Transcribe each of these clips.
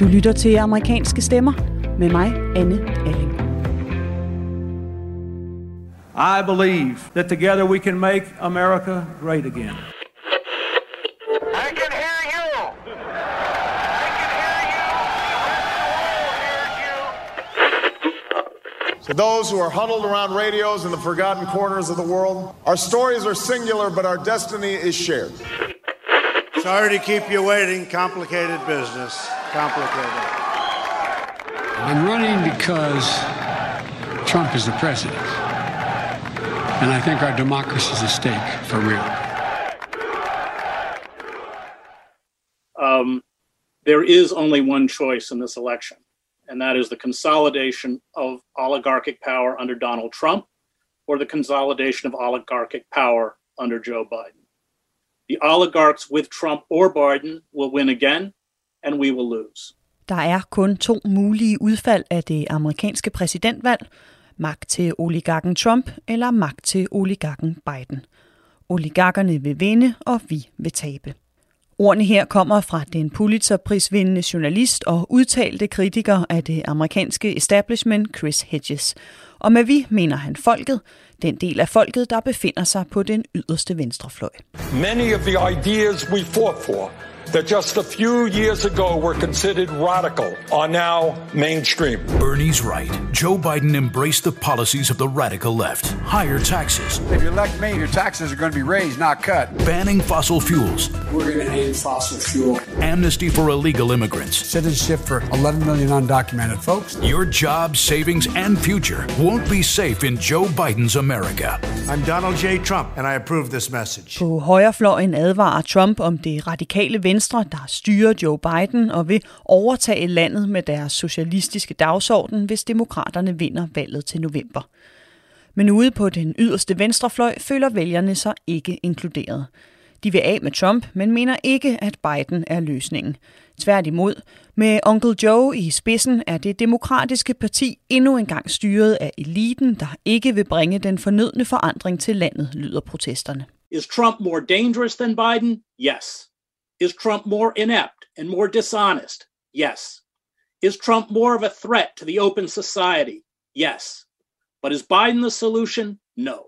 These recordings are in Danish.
Du lytter til amerikanske stemmer med mig, Anne Alling. I believe that together we can make America great again. I can hear you. I can hear you. The whole hears you. To those who are huddled around radios in the forgotten corners of the world, our stories are singular, but our destiny is shared. Sorry to keep you waiting. Complicated business. Complicated. I'm running because Trump is the president. And I think our democracy is at stake for real. um, there is only one choice in this election, and that is the consolidation of oligarchic power under Donald Trump or the consolidation of oligarchic power under Joe Biden. The oligarchs with Trump or Biden will win again, and we will lose. Der er kun to mulige udfald af det amerikanske præsidentvalg. Magt til oligarken Trump eller magt til oligarken Biden. Oligarkerne vil vinde, og vi vil tabe. Ordene her kommer fra den Pulitzerprisvindende journalist og udtalte kritiker af det amerikanske establishment Chris Hedges. Og med vi mener han folket, den del af folket, der befinder sig på den yderste venstrefløj. Many of the ideas we fought for that just a few years ago were considered radical are now mainstream. Bernie's right. Joe Biden embraced the policies of the radical left. Higher taxes, If you elect me, your taxes are going to be raised, not cut. banning fossil fuels, We're going to end fossil fuel. amnesty for illegal immigrants. Citizenship for 11 million undocumented folks. Your job, savings, and future won't be safe in Joe Biden's America. I'm Donald J. Trump, and I approve this message. På højrefløjen advarer Trump om det radikale venstre, der styrer Joe Biden og vil overtage landet med deres socialistiske dagsorden, hvis demokraterne vinder valget til november. Men ude på den yderste venstrefløj føler vælgerne sig ikke inkluderet. De vil af med Trump, men mener ikke, at Biden er løsningen. Tværtimod, med Uncle Joe i spidsen er det demokratiske parti endnu engang styret af eliten, der ikke vil bringe den fornødne forandring til landet, lyder protesterne. Is Trump more dangerous than Biden? Yes. Is Trump more inept and more dishonest? Yes. Is Trump more of a threat to the open society? Yes. But is Biden the solution? No.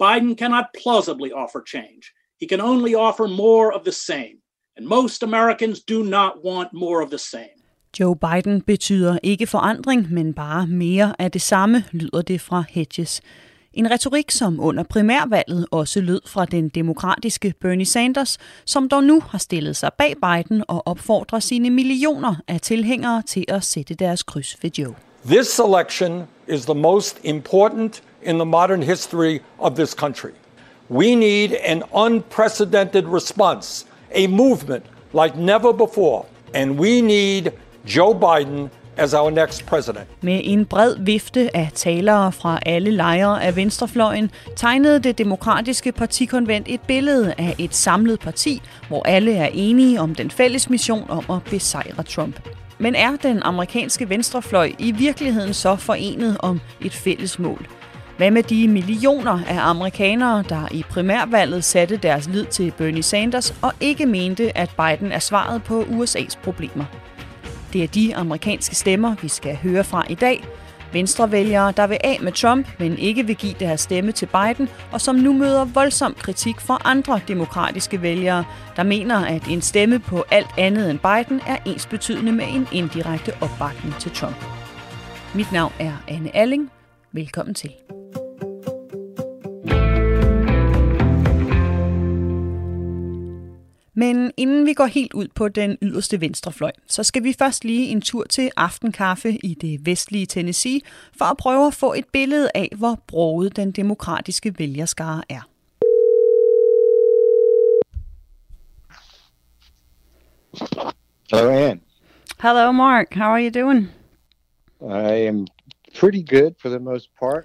Biden cannot plausibly offer change. He can only offer more of the same. And most Americans do not want more of the same. Joe Biden betyder ikke forandring, men bare mere af det samme, lyder det fra Hedges. En retorik, som under primærvalget også lød fra den demokratiske Bernie Sanders, som dog nu har stillet sig bag Biden og opfordrer sine millioner af tilhængere til at sætte deres kryds ved Joe. This election is the most important in the modern history of this country. We need an unprecedented response, a movement like never before, and we need Joe Biden as our next president. Med en bred vifte af talere fra alle lejre af venstrefløjen tegnede det demokratiske partikonvent et billede af et samlet parti, hvor alle er enige om den fælles mission om at besejre Trump. Men er den amerikanske venstrefløj i virkeligheden så forenet om et fælles mål? Hvad med de millioner af amerikanere, der i primærvalget satte deres lid til Bernie Sanders og ikke mente, at Biden er svaret på USA's problemer? Det er de amerikanske stemmer, vi skal høre fra i dag. Venstrevælgere, der vil af med Trump, men ikke vil give deres stemme til Biden, og som nu møder voldsom kritik fra andre demokratiske vælgere, der mener, at en stemme på alt andet end Biden er ensbetydende med en indirekte opbakning til Trump. Mit navn er Anne Alling. Velkommen til. Men inden vi går helt ud på den yderste venstrefløj, så skal vi først lige en tur til aftenkaffe i det vestlige Tennessee, for at prøve at få et billede af, hvor broget den demokratiske vælgerskare er. Hello, Ann. Hello, Mark. How are you doing? I am pretty good for the most part.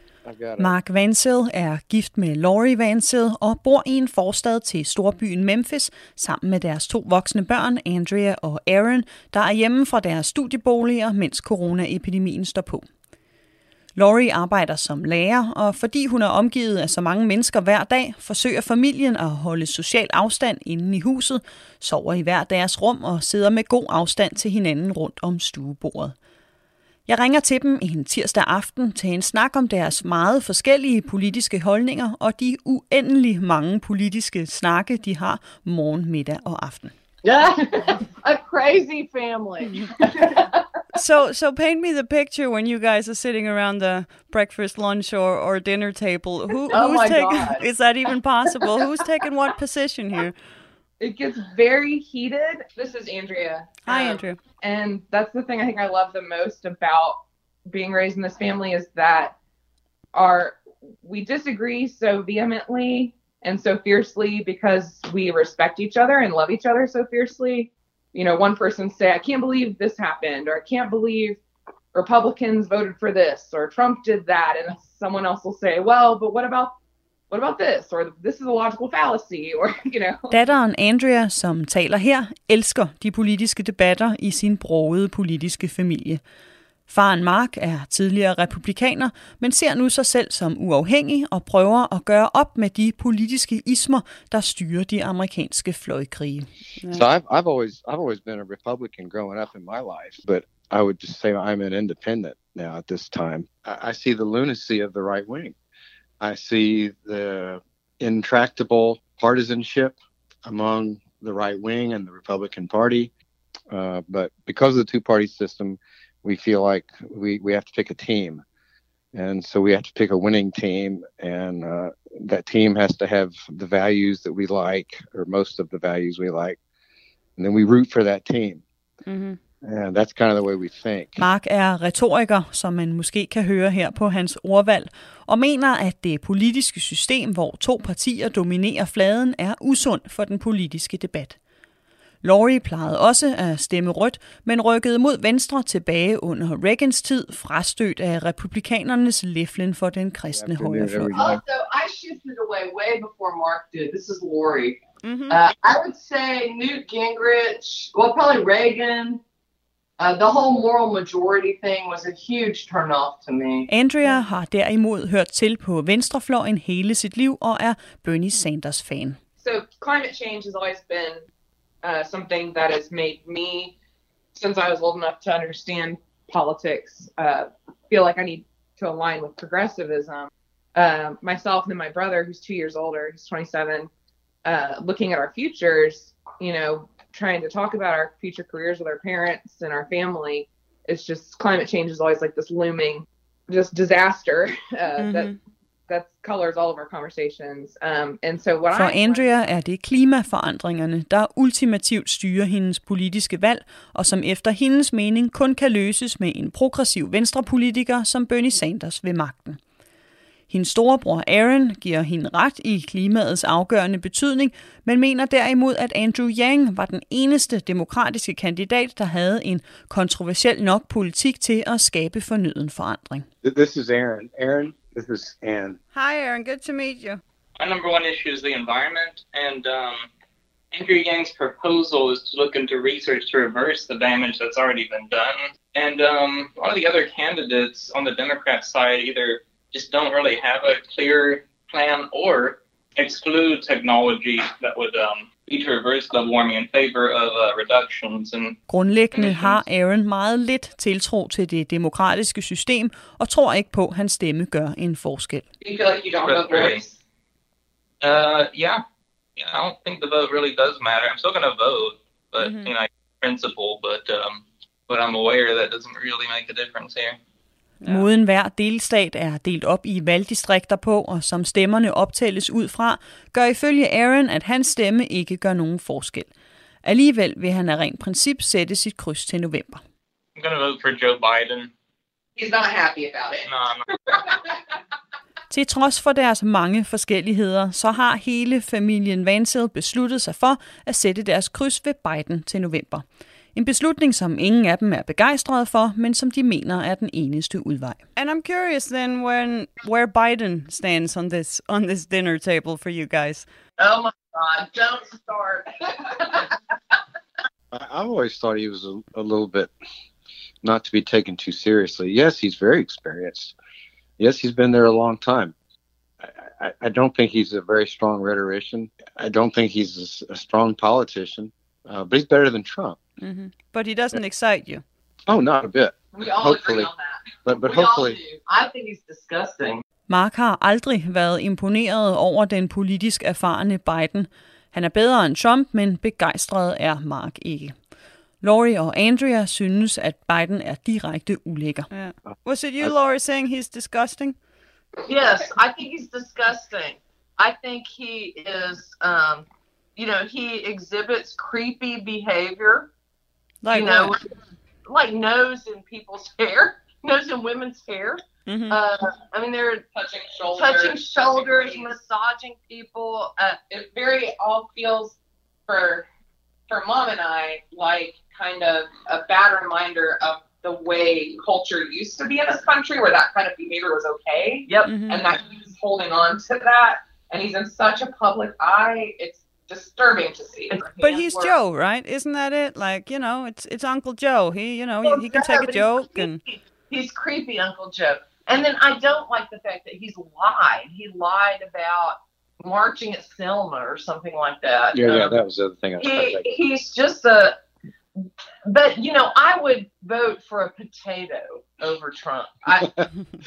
Mark Vansell er gift med Laurie Vansell og bor i en forstad til storbyen Memphis sammen med deres to voksne børn, Andrea og Aaron, der er hjemme fra deres studieboliger, mens coronaepidemien står på. Laurie arbejder som lærer, og fordi hun er omgivet af så mange mennesker hver dag, forsøger familien at holde social afstand inde i huset, sover i hver deres rum og sidder med god afstand til hinanden rundt om stuebordet. Jeg ringer til dem en tirsdag aften til en snak om deres meget forskellige politiske holdninger og de uendelig mange politiske snakke, de har morgen, middag og aften. Yeah, a crazy family. so so paint me the picture when you guys are sitting around the breakfast, lunch, or, or dinner table. Who, Oh who's my taking? God. Is that even possible? who's taking what position here? It gets very heated. This is Andrea. Hi, Um, Andrew. And that's the thing I think I love the most about being raised in this family is that our we disagree so vehemently and so fiercely because we respect each other and love each other so fiercely. You know, one person say, "I can't believe this happened," or "I can't believe Republicans voted for this," or "Trump did that," and someone else will say, "Well, but what about what about this?" or "This is a logical fallacy," or you know. Datteren Andrea, som taler her, elsker de politiske debatter i sin brogede politiske familie. Faren Mark er tidligere republikaner, men ser nu sig selv som uafhængig og prøver at gøre op med de politiske ismer, der styrer de amerikanske fløjkrige. So I've I've always I've always been a Republican growing up in my life, but I would just say I'm an independent now at this time. I, I see the lunacy of the right wing. I see the intractable partisanship among the right wing and the Republican Party. Uh, but because of the two-party system, we feel like we, we have to pick a team. And so we have to pick a winning team, and uh, that team has to have the values that we like, or most of the values we like. And then we root for that team. Mm-hmm. And that's kind of the way we think. Mark er retoriker, som man måske kan høre her på hans ordvalg, og mener, at det politiske system, hvor to partier dominerer fladen, er usund for den politiske debat. Laurie plejede også at stemme rødt, men rykkede mod venstre tilbage under Reagans tid, frastødt af republikanernes læflen for den kristne højrefløj. Also, I shifted away way before Mark did. This is Lori. Uh, I would say Newt Gingrich, well, probably Reagan. Uh, the whole moral majority thing was a huge turnoff to me. Andrea har derimod hørt til på venstrefløjen hele sit liv og er Bernie Sanders-fan. So, climate change has always been uh, something that has made me, since I was old enough to understand politics, uh, feel like I need to align with progressivism. Uh, myself and then my brother, who's two years older, he's 27, uh, looking at our futures, you know, trying to talk about our future careers with our parents and our family. It's just climate change is always like this looming, just disaster uh, that that colors all of our conversations. Um, and so what For I Andrea er det klimaforandringerne, der ultimativt styrer hendes politiske valg, og som efter hendes mening kun kan løses med en progressiv venstrepolitiker som Bernie Sanders ved magten. Hendes storebror Aaron giver hende ret i klimaets afgørende betydning, men mener derimod, at Andrew Yang var den eneste demokratiske kandidat, der havde en kontroversiel nok politik til at skabe fornyet forandring. This is Aaron. Aaron, this is Ann. Hi Aaron, good to meet you. My number one issue is the environment, and um, Andrew Yang's proposal is to look into research to reverse the damage that's already been done. And um, a lot of the other candidates on the Democrat side either just don't really have a clear plan or exclude technology that would um, be to reverse global warming in favor of uh, reductions. And Grundlæggende har Aaron meget lidt tiltro til det demokratiske system og tror ikke på, at hans stemme gør en forskel. you feel like you don't have a voice. Uh, yeah. Yeah, I don't think the vote really does matter. I'm still going to vote, but you know, principle. But um, but I'm aware that doesn't really make a difference here. Måden hver delstat er delt op i valgdistrikter på, og som stemmerne optælles ud fra, gør ifølge Aaron, at hans stemme ikke gør nogen forskel. Alligevel vil han af rent princip sætte sit kryds til november. I'm going to vote for Joe Biden. He's not happy about it. No. Til trods for deres mange forskelligheder, så har hele familien Vansel besluttet sig for at sætte deres kryds ved Biden til november. En beslutning, som ingen af dem er begejstrede for, men som de mener er den eneste udvej. And I'm curious then when where Biden stands on this on this dinner table for you guys. Oh my God! Don't start. I, I've always thought he was a, a little bit not to be taken too seriously. Yes, he's very experienced, Yes, he's been there a long time. I, I don't think he's a very strong rhetorician. I don't think he's a, a strong politician, uh, but he's better than Trump. Mm-hmm. But he doesn't excite you. Oh, not a bit. We all hopefully, agree on that. but but we hopefully, all do. I think he's disgusting. Mark har aldrig været imponeret over den politisk erfarne Biden. Han er bedre end Trump, men begejstret er Mark ikke. Laurie og Andrea synes, at Biden er direkte ulækker. Yeah. Was it you, Laurie, saying he's disgusting? Yes, I think he's disgusting. I think he is, um, you know, he exhibits creepy behavior. Like you know, what? like nose in people's hair, nose in women's hair. Mhm. Uh, I mean, they're touching shoulders, touching touching shoulders, knees. massaging people. Uh, It very all feels for for mom and I like kind of a bad reminder of the way culture used to be in this country, where that kind of behavior was okay. Yep. Mhm. And that he's holding on to that, and he's in such a public eye. It's disturbing to see. But he's Joe, right? Isn't that it? Like, you know, it's it's Uncle Joe. He, you know, he, he can take a but he's joke and He's creepy, Uncle Joe. And then I don't like the fact that he's lied. He lied about marching at Selma or something like that. yeah, yeah, Um, that was the other thing I was trying he, he's just a. But you know, I would vote for a potato over Trump. I,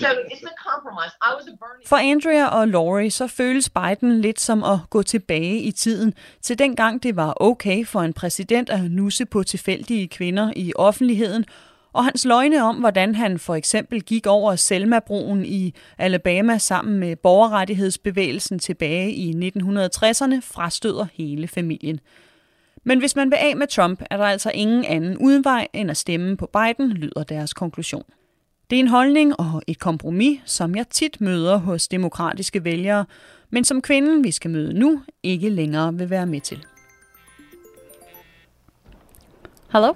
so it's a compromise. I was a Bernie. For Andrea og Lori så føles Biden lidt som at gå tilbage i tiden til dengang det var okay for en præsident at nusse på tilfældige kvinder i offentligheden, og hans løgne om, hvordan han for eksempel gik over Selma-broen i Alabama sammen med borgerrettighedsbevægelsen tilbage i 1960'erne, frastøder hele familien. Men hvis man vil af med Trump, er der altså ingen anden udvej end at stemme på Biden, lyder deres konklusion. Det er en holdning og et kompromis, som jeg tit møder hos demokratiske vælgere, men som kvinden, vi skal møde nu, ikke længere vil være med til. Hello?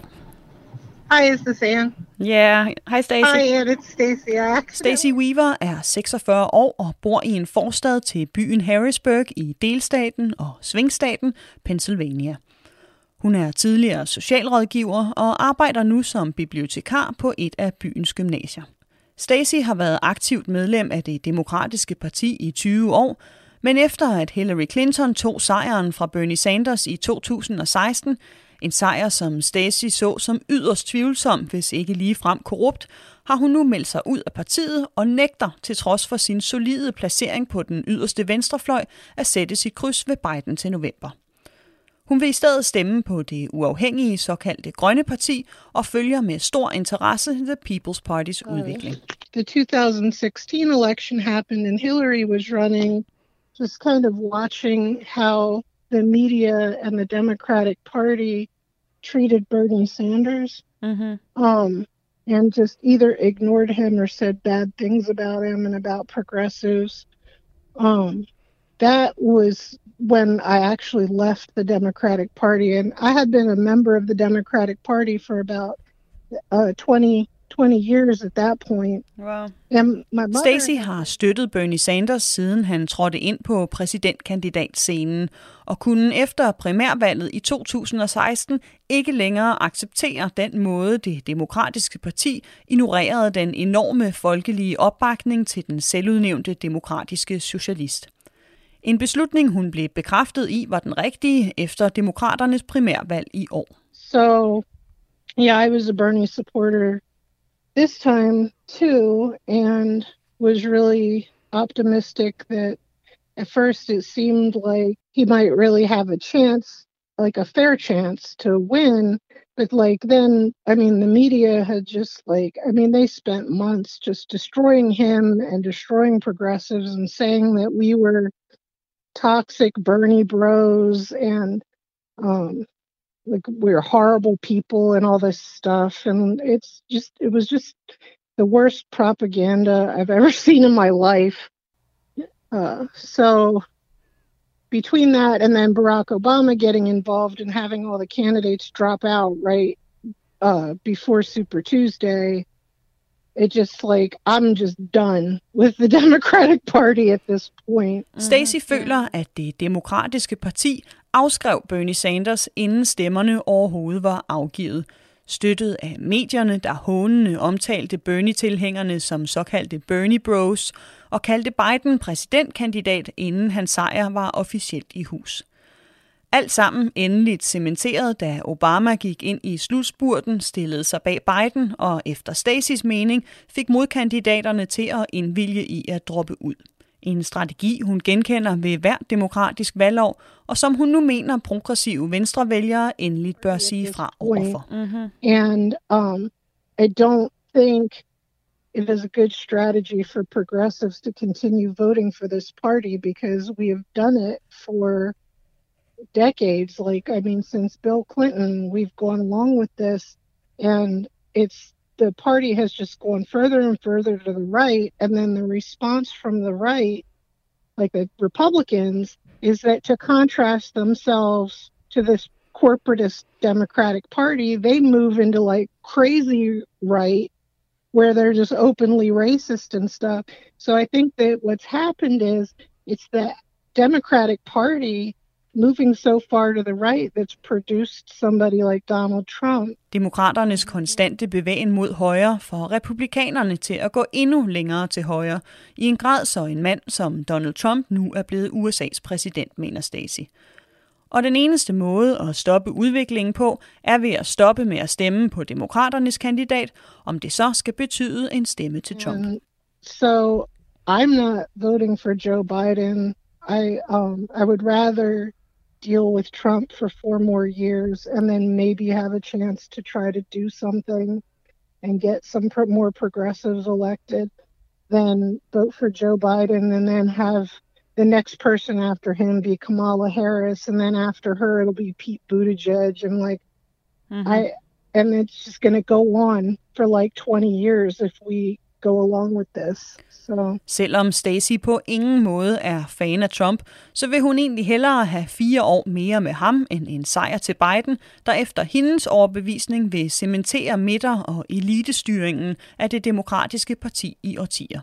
Hi, this Ann? Yeah, hi Stacy. Hi. It's Stacy. Accidentally Stacy Weaver er 46 år og bor i en forstad til byen Harrisburg i delstaten og svingstaten Pennsylvania. Hun er tidligere socialrådgiver og arbejder nu som bibliotekar på et af byens gymnasier. Stacy har været aktivt medlem af det demokratiske parti i 20 år, men efter at Hillary Clinton tog sejren fra Bernie Sanders i 2016, en sejr som Stacy så som yderst tvivlsom, hvis ikke lige frem korrupt, har hun nu meldt sig ud af partiet og nægter, til trods for sin solide placering på den yderste venstrefløj, at sætte sit kryds ved Biden til november. Hun vil i stedet stemme på det uafhængige såkaldte Grønne Parti og følger med stor interesse The People's Partys udvikling. the 2016 election happened and Hillary was running, just kind of watching how the media and the Democratic Party treated Bernie Sanders. Mm-hmm. Um, and just either ignored him or said bad things about him and about progressives. Um, that was when I actually left the Democratic Party. And I had been a member of the Democratic Party for about uh, 20, 20 years at that point. Wow. And my mother Stacy har støttet Bernie Sanders, siden han trådte ind på præsidentkandidatscenen, og kunne efter primærvalget i 2016 ikke længere acceptere den måde, det demokratiske parti ignorerede den enorme folkelige opbakning til den selvudnævnte demokratiske socialist. En beslutning, hun blev bekræftet i, var den rigtige efter demokraternes primærvalg i år. So, yeah, I was a Bernie supporter this time too, and was really optimistic that at first it seemed like he might really have a chance, like a fair chance to win. But like then, I mean, the media had just like, I mean, they spent months just destroying him and destroying progressives and saying that we were toxic Bernie bros and um, like we're horrible people and all this stuff. And it's just it was just the worst propaganda i've ever seen in my life. Uh, so between that and then barack obama getting involved and having all the candidates drop out right uh, before super tuesday it just like i'm just done with the democratic party at this point mm-hmm. Stacy føler, at det demokratiske parti afskrev Bernie Sanders, inden stemmerne overhovedet var afgivet. støttet af medierne, der hånende omtalte Bernie-tilhængerne som såkaldte Bernie Bros, og kaldte Biden præsidentkandidat, inden hans sejr var officielt i hus. Alt sammen endeligt cementeret, da Obama gik ind i slutspurten, stillede sig bag Biden og efter Stacys mening fik modkandidaterne til at indvilge i at droppe ud. En strategi, hun genkender ved hvert demokratisk valgår, og som hun nu mener progressive venstrevælgere endeligt bør sige fra overfor. Mm-hmm. And um, I don't think it is a good strategy for progressives to continue voting for this party because we have done it for decades. Like, I mean, since Bill Clinton, we've gone along with this, and it's the party has just gone further and further to the right. And then the response from the right, like the Republicans, is that to contrast themselves to this corporatist Democratic Party, they move into like crazy right where they're just openly racist and stuff. So I think that what's happened is it's the Democratic Party moving so far to the right that's produced somebody like Donald Trump. Demokraternes konstante bevægen mod højre får republikanerne til at gå endnu længere til højre, i en grad så en mand som Donald Trump nu er blevet USA's præsident, mener Stacey. Og den eneste måde at stoppe udviklingen på, er ved at stoppe med at stemme på demokraternes kandidat, om det så skal betyde en stemme til Trump. And so I'm not voting for Joe Biden. I um, I would rather deal with Trump for four more years and then maybe have a chance to try to do something and get some pro- more progressives elected than vote for Joe Biden and then have the next person after him be Kamala Harris and then after her it'll be Pete Buttigieg and like Mm-hmm. I and it's just going to go on for like 20 years if we go along with this. So Selvom Stacy på ingen måde er fan af Trump, så vil hun egentlig hellere have fire år mere med ham end en sejr til Biden, der efter hendes overbevisning vil cementere midter- og elitestyringen af det demokratiske parti i årtier.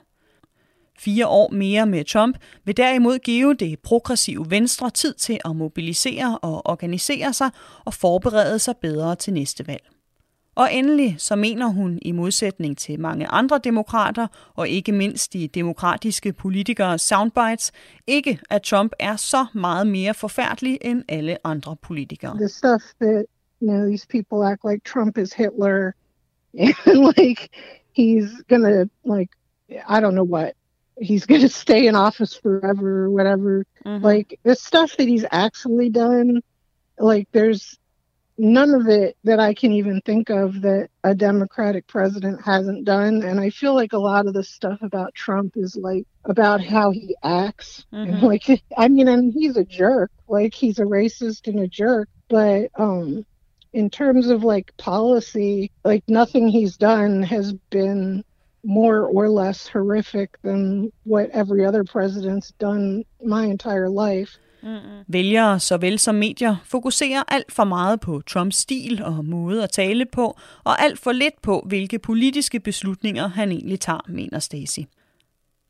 Fire år mere med Trump vil derimod give det progressive venstre tid til at mobilisere og organisere sig og forberede sig bedre til næste valg. Og endelig så mener hun i modsætning til mange andre demokrater, og ikke mindst de demokratiske politikere soundbites, ikke at Trump er så meget mere forfærdelig end alle andre politikere. the stuff that you know these people act like Trump is Hitler and like he's gonna like I don't know what he's gonna stay in office forever or whatever. Like the stuff that he's actually done, like there's none of it that I can even think of that a Democratic president hasn't done. And I feel like a lot of the stuff about Trump is like about how he acts. And Mhm. like I mean, and he's a jerk. Like he's a racist and a jerk. But um in terms of like policy, like nothing he's done has been more or less horrific than what every other president's done my entire life. Vælgere såvel som medier fokuserer alt for meget på Trumps stil og måde at tale på, og alt for lidt på, hvilke politiske beslutninger han egentlig tager, mener Stacey.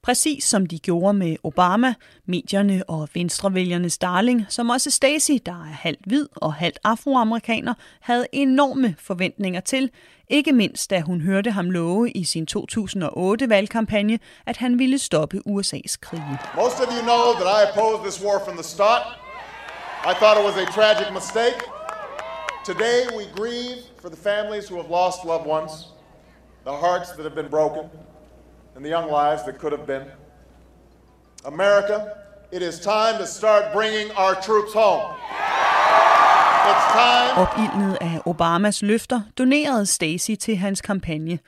Præcis som de gjorde med Obama, medierne og venstrevælgernes darling, som også Stacey, der er halvt hvid og halvt afroamerikaner, havde enorme forventninger til, ikke mindst da hun hørte ham love i sin 2008-valgkampagne, at han ville stoppe USA's krige. Most of you know that I opposed this war from the start. I thought it was a tragic mistake. Today we grieve for the families who have lost loved ones, the hearts that have been broken, and the young lives that could have been. America, it is time to start bringing our troops home. It's time. Opildnet af Obamas løfter donerede Stacy til hans kampagne.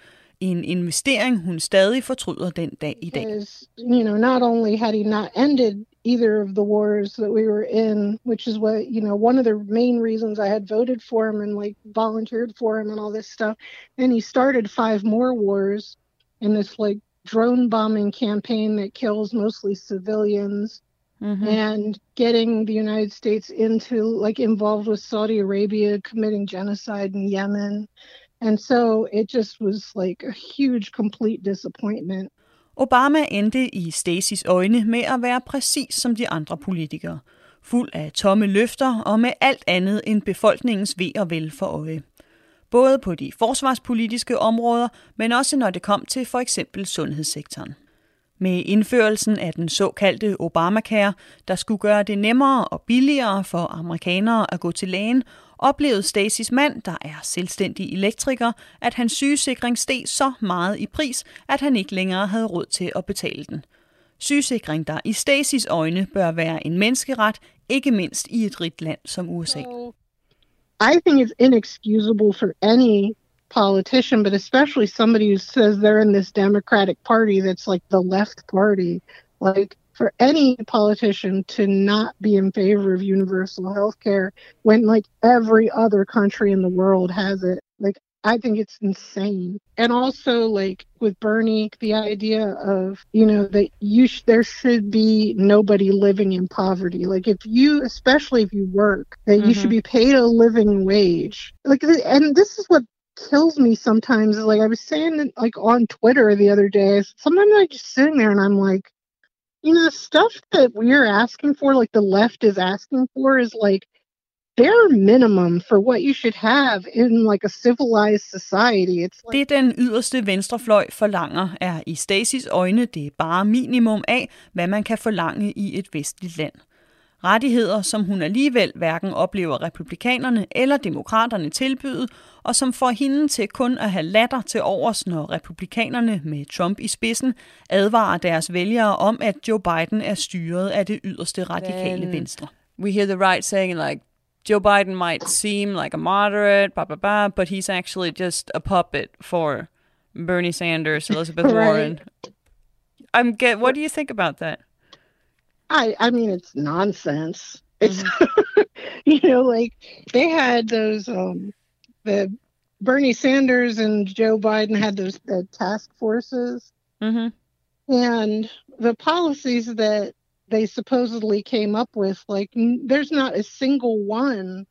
En investering, hun stadig fortryder den dag i dag. Because, you know, not only had he not ended either of the wars that we were in, which is what, you know, one of the main reasons I had voted for him and like volunteered for him and all this stuff. Then he started five more wars in this like drone bombing campaign that kills mostly civilians. Mhm. and getting the United States into like involved with Saudi Arabia committing genocide in Yemen. And so it just was like a huge, complete disappointment. Obama endte i Stacys øjne med at være præcis som de andre politikere. Fuld af tomme løfter og med alt andet end befolkningens ved og vel for øje både på de forsvarspolitiske områder, men også når det kom til for eksempel sundhedssektoren. Med indførelsen af den såkaldte Obamacare, der skulle gøre det nemmere og billigere for amerikanere at gå til lægen, oplevede Stasis mand, der er selvstændig elektriker, at hans sygesikring steg så meget i pris, at han ikke længere havde råd til at betale den. Sygesikring, der i Stasis øjne bør være en menneskeret, ikke mindst i et rigt land som USA. I think it's inexcusable for any politician, but especially somebody who says they're in this Democratic Party that's like the left party. Like for any politician to not be in favor of universal health care when like every other country in the world has it. Like I think it's insane. And also, like with Bernie, the idea of you know that you sh- there should be nobody living in poverty. Like if you, especially if you work, that you should mm-hmm. be paid a living wage. Like, and this is what kills me sometimes. is Like I was saying, like on Twitter the other day, sometimes I just sitting there and I'm like, you know, the stuff that we're asking for, like the left is asking for, is like bare minimum for what you should have in like a civilized society. It's like Det den yderste venstrefløj forlanger, er i Stacys øjne det bare minimum af, hvad man kan forlange i et vestligt land. Rettigheder, som hun alligevel hverken oplever republikanerne eller demokraterne tilbyde, og som får hende til kun at have latter til overs, når republikanerne med Trump i spidsen advarer deres vælgere om, at Joe Biden er styret af det yderste radikale Then venstre. We hear the right saying like Joe Biden might seem like a moderate, blah blah blah, but he's actually just a puppet for Bernie Sanders, Elizabeth Right. Warren. I'm get. What do you think about that? I I mean it's nonsense. It's you know like they had those um the Bernie Sanders and Joe Biden had those the task forces Mm-hmm. and the policies that they supposedly came up with like n- there's not a single one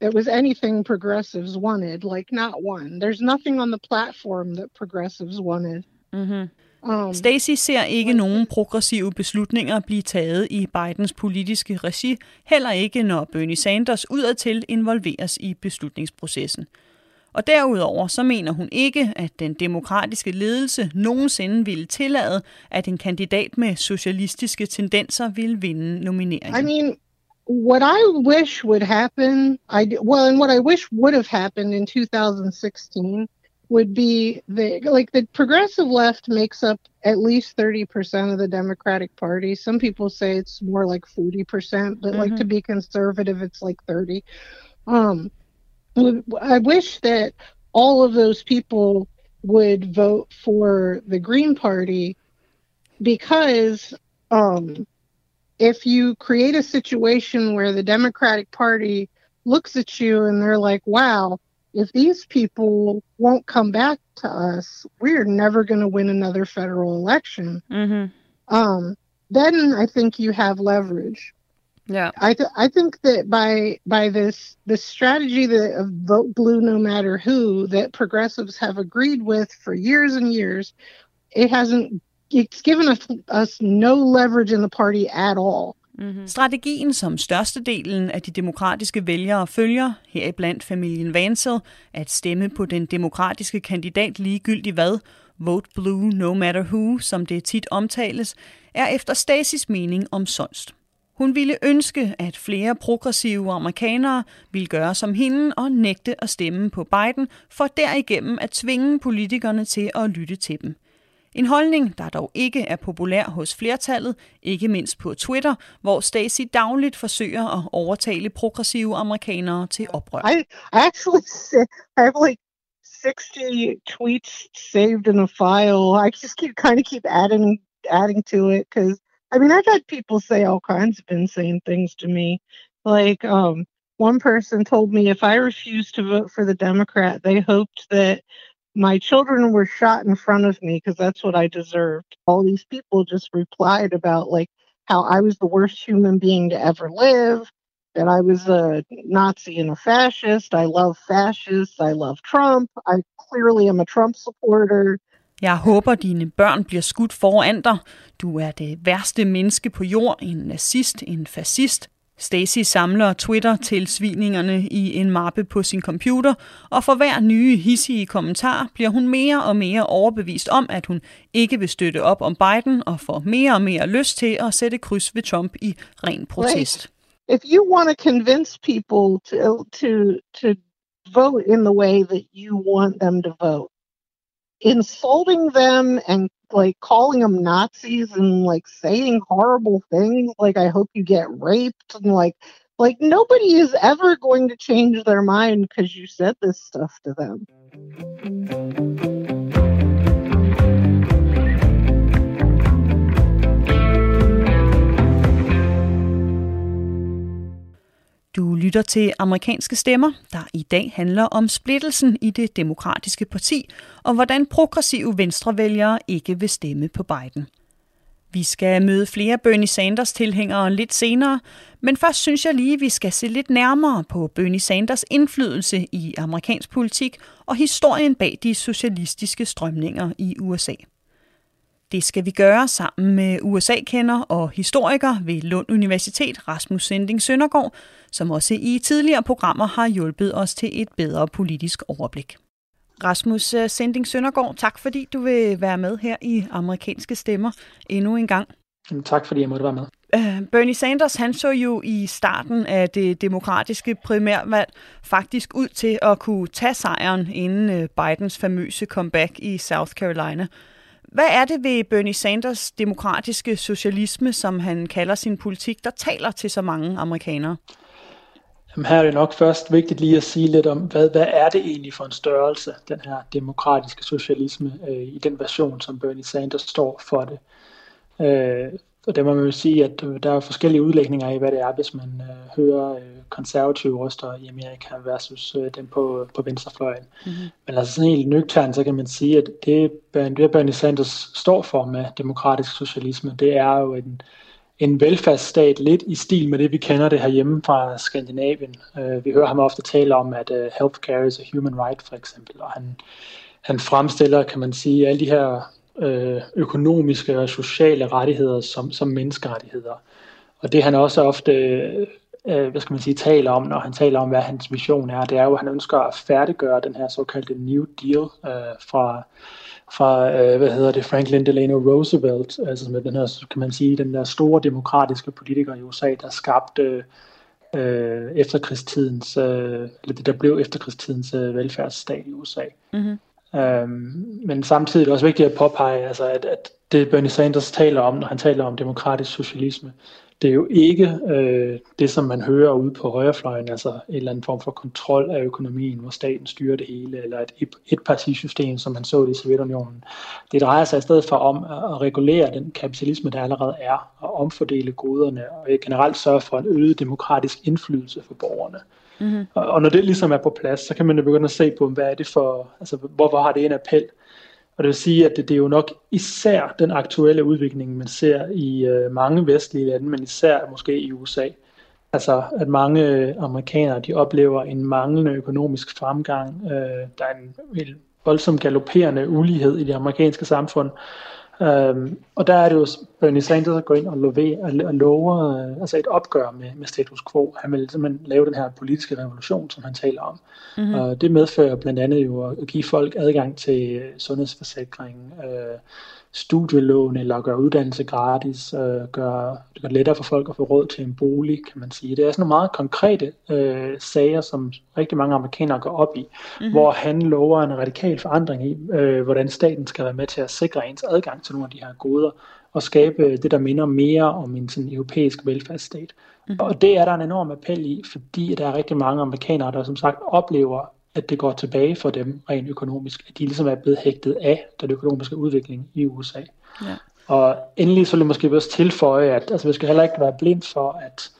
that was anything progressives wanted like not one there's nothing on the platform that progressives wanted Mm-hmm. um Stacey ser ikke nogen progressive beslutninger blive taget i Bidens politiske regi, heller ikke når Bernie Sanders udadtil involveres i beslutningsprocessen. Og derudover så mener hun ikke, at den demokratiske ledelse nogensinde ville tillade, at en kandidat med socialistiske tendenser ville vinde nomineringen. I mean, what I wish would happen, I well, and what I wish would have happened in 2016 would be the like the progressive left makes up at least 30% of the Democratic Party. Some people say it's more like 40%, but like to be conservative, it's like 30. Um, I wish that all of those people would vote for the Green Party because um, if you create a situation where the Democratic Party looks at you and they're like, wow, if these people won't come back to us, we're never going to win another federal election. Mm-hmm. Um, then I think you have leverage. Yeah. I th- I think that by by this this strategy that of vote blue no matter who that progressives have agreed with for years and years, it hasn't it's given us us no leverage in the party at all. Strategien, som størstedelen af de demokratiske vælgere følger, heriblandt familien Vansel, at stemme på den demokratiske kandidat ligegyldigt hvad, vote blue no matter who, som det tit omtales, er efter Stasis mening omsonst. Hun ville ønske, at flere progressive amerikanere ville gøre som hende og nægte at stemme på Biden, for derigennem at tvinge politikerne til at lytte til dem. En holdning, der dog ikke er populær hos flertallet, ikke mindst på Twitter, hvor Stacey dagligt forsøger at overtale progressive amerikanere til oprør. I I actually I have like sixty tweets saved in a file. I just keep kind of keep adding adding to it because I mean I've had people say all kinds of insane things to me. Like um, one person told me if I refused to vote for the Democrat, they hoped that my children were shot in front of me because that's what I deserved. All these people just replied about like how I was the worst human being to ever live, that I was a Nazi and a fascist. I love fascists. I love Trump. I clearly am a Trump supporter. Jeg håber, dine børn bliver skudt foran dig. Du er det værste menneske på jord, en nazist, en fascist. Stacy samler Twitter-tilsviningerne i en mappe på sin computer, og for hver nye hissige kommentar bliver hun mere og mere overbevist om, at hun ikke vil støtte op om Biden og får mere og mere lyst til at sætte kryds ved Trump i ren protest. If you want to convince people to to to vote in the way that you want them to vote, insulting them and like calling them Nazis and like saying horrible things like I hope you get raped and like like nobody is ever going to change their mind because you said this stuff to them. Du lytter til amerikanske stemmer, der i dag handler om splittelsen i det demokratiske parti, og hvordan progressive venstrevælgere ikke vil stemme på Biden. Vi skal møde flere Bernie Sanders tilhængere lidt senere, men først synes jeg lige, vi skal se lidt nærmere på Bernie Sanders indflydelse i amerikansk politik og historien bag de socialistiske strømninger i USA. Det skal vi gøre sammen med USA-kender og historiker ved Lund Universitet, Rasmus Sending Søndergaard, som også i tidligere programmer har hjulpet os til et bedre politisk overblik. Rasmus øh, Sending Søndergaard, tak fordi du vil være med her i Amerikanske Stemmer endnu en gang. Tak fordi jeg måtte være med. Uh, Bernie Sanders han så jo i starten af det demokratiske primærvalg faktisk ud til at kunne tage sejren inden øh, Bidens famøse comeback i South Carolina. Hvad er det ved Bernie Sanders demokratiske socialisme, som han kalder sin politik, der taler til så mange amerikanere? Jamen her er det nok først vigtigt lige at sige lidt om, hvad, hvad er det egentlig for en størrelse, den her demokratiske socialisme, øh, i den version, som Bernie Sanders står for det. Øh, og der må man jo sige, at der er forskellige udlægninger af, hvad det er, hvis man øh, hører øh, konservative røster i Amerika versus øh, dem på, på venstrefløjen. Mm-hmm. Men altså sådan helt nøgternt, så kan man sige, at det, det Bernie Sanders står for med demokratisk socialisme, det er jo en, en velfærdsstat lidt i stil med det, vi kender det her hjemme fra Skandinavien. Uh, vi hører ham ofte tale om, at uh, healthcare is a human right, for eksempel, og han, han fremstiller, kan man sige, alle de her øh, økonomiske og sociale rettigheder som, som menneskerettigheder. Og det han også ofte øh, hvad skal man sige, taler om, når han taler om, hvad hans mission er, det er jo, at han ønsker at færdiggøre den her såkaldte New Deal øh, fra, fra øh, hvad hedder det, Franklin Delano Roosevelt, altså med den her, kan man sige, den der store demokratiske politiker i USA, der skabte øh, efterkrigstidens, øh, eller det der blev efterkrigstidens øh, velfærdsstat i USA. Mm-hmm. Øhm, men samtidig er det også vigtigt at påpege, altså at, at det Bernie Sanders taler om, når han taler om demokratisk socialisme, det er jo ikke øh, det, som man hører ude på højrefløjen, altså en eller anden form for kontrol af økonomien, hvor staten styrer det hele, eller et etpartisystem, som man så det i Sovjetunionen. Det drejer sig i stedet for om at regulere den kapitalisme, der allerede er, og omfordele goderne, og generelt sørge for en øget demokratisk indflydelse for borgerne. Mm-hmm. Og, og når det ligesom er på plads, så kan man jo begynde at se på, hvad er det for, altså hvorfor har det en appel? Og det vil sige, at det, det er jo nok især den aktuelle udvikling, man ser i øh, mange vestlige lande, men især måske i USA. Altså, at mange øh, amerikanere, de oplever en manglende økonomisk fremgang. Øh, der er en voldsom galopperende ulighed i det amerikanske samfund. Øhm, og der er det jo Bernie Sanders, der går ind og lover, og lover øh, altså et opgør med, med status quo. Han vil simpelthen lave den her politiske revolution, som han taler om. Mm-hmm. Og det medfører blandt andet jo at give folk adgang til sundhedsforsikring, øh, studielån eller gøre uddannelse gratis, øh, gøre det gør lettere for folk at få råd til en bolig, kan man sige. Det er sådan nogle meget konkrete øh, sager, som rigtig mange amerikanere går op i, mm-hmm. hvor han lover en radikal forandring i, øh, hvordan staten skal være med til at sikre ens adgang til nogle af de her goder, og skabe det, der minder mere om en sådan europæisk velfærdsstat. Mm-hmm. Og det er der en enorm appel i, fordi der er rigtig mange amerikanere, der som sagt oplever at det går tilbage for dem rent økonomisk, at de ligesom er blevet hægtet af den økonomiske udvikling i USA. Ja. Og endelig så vil jeg måske også tilføje, at altså, vi skal heller ikke være blind for, at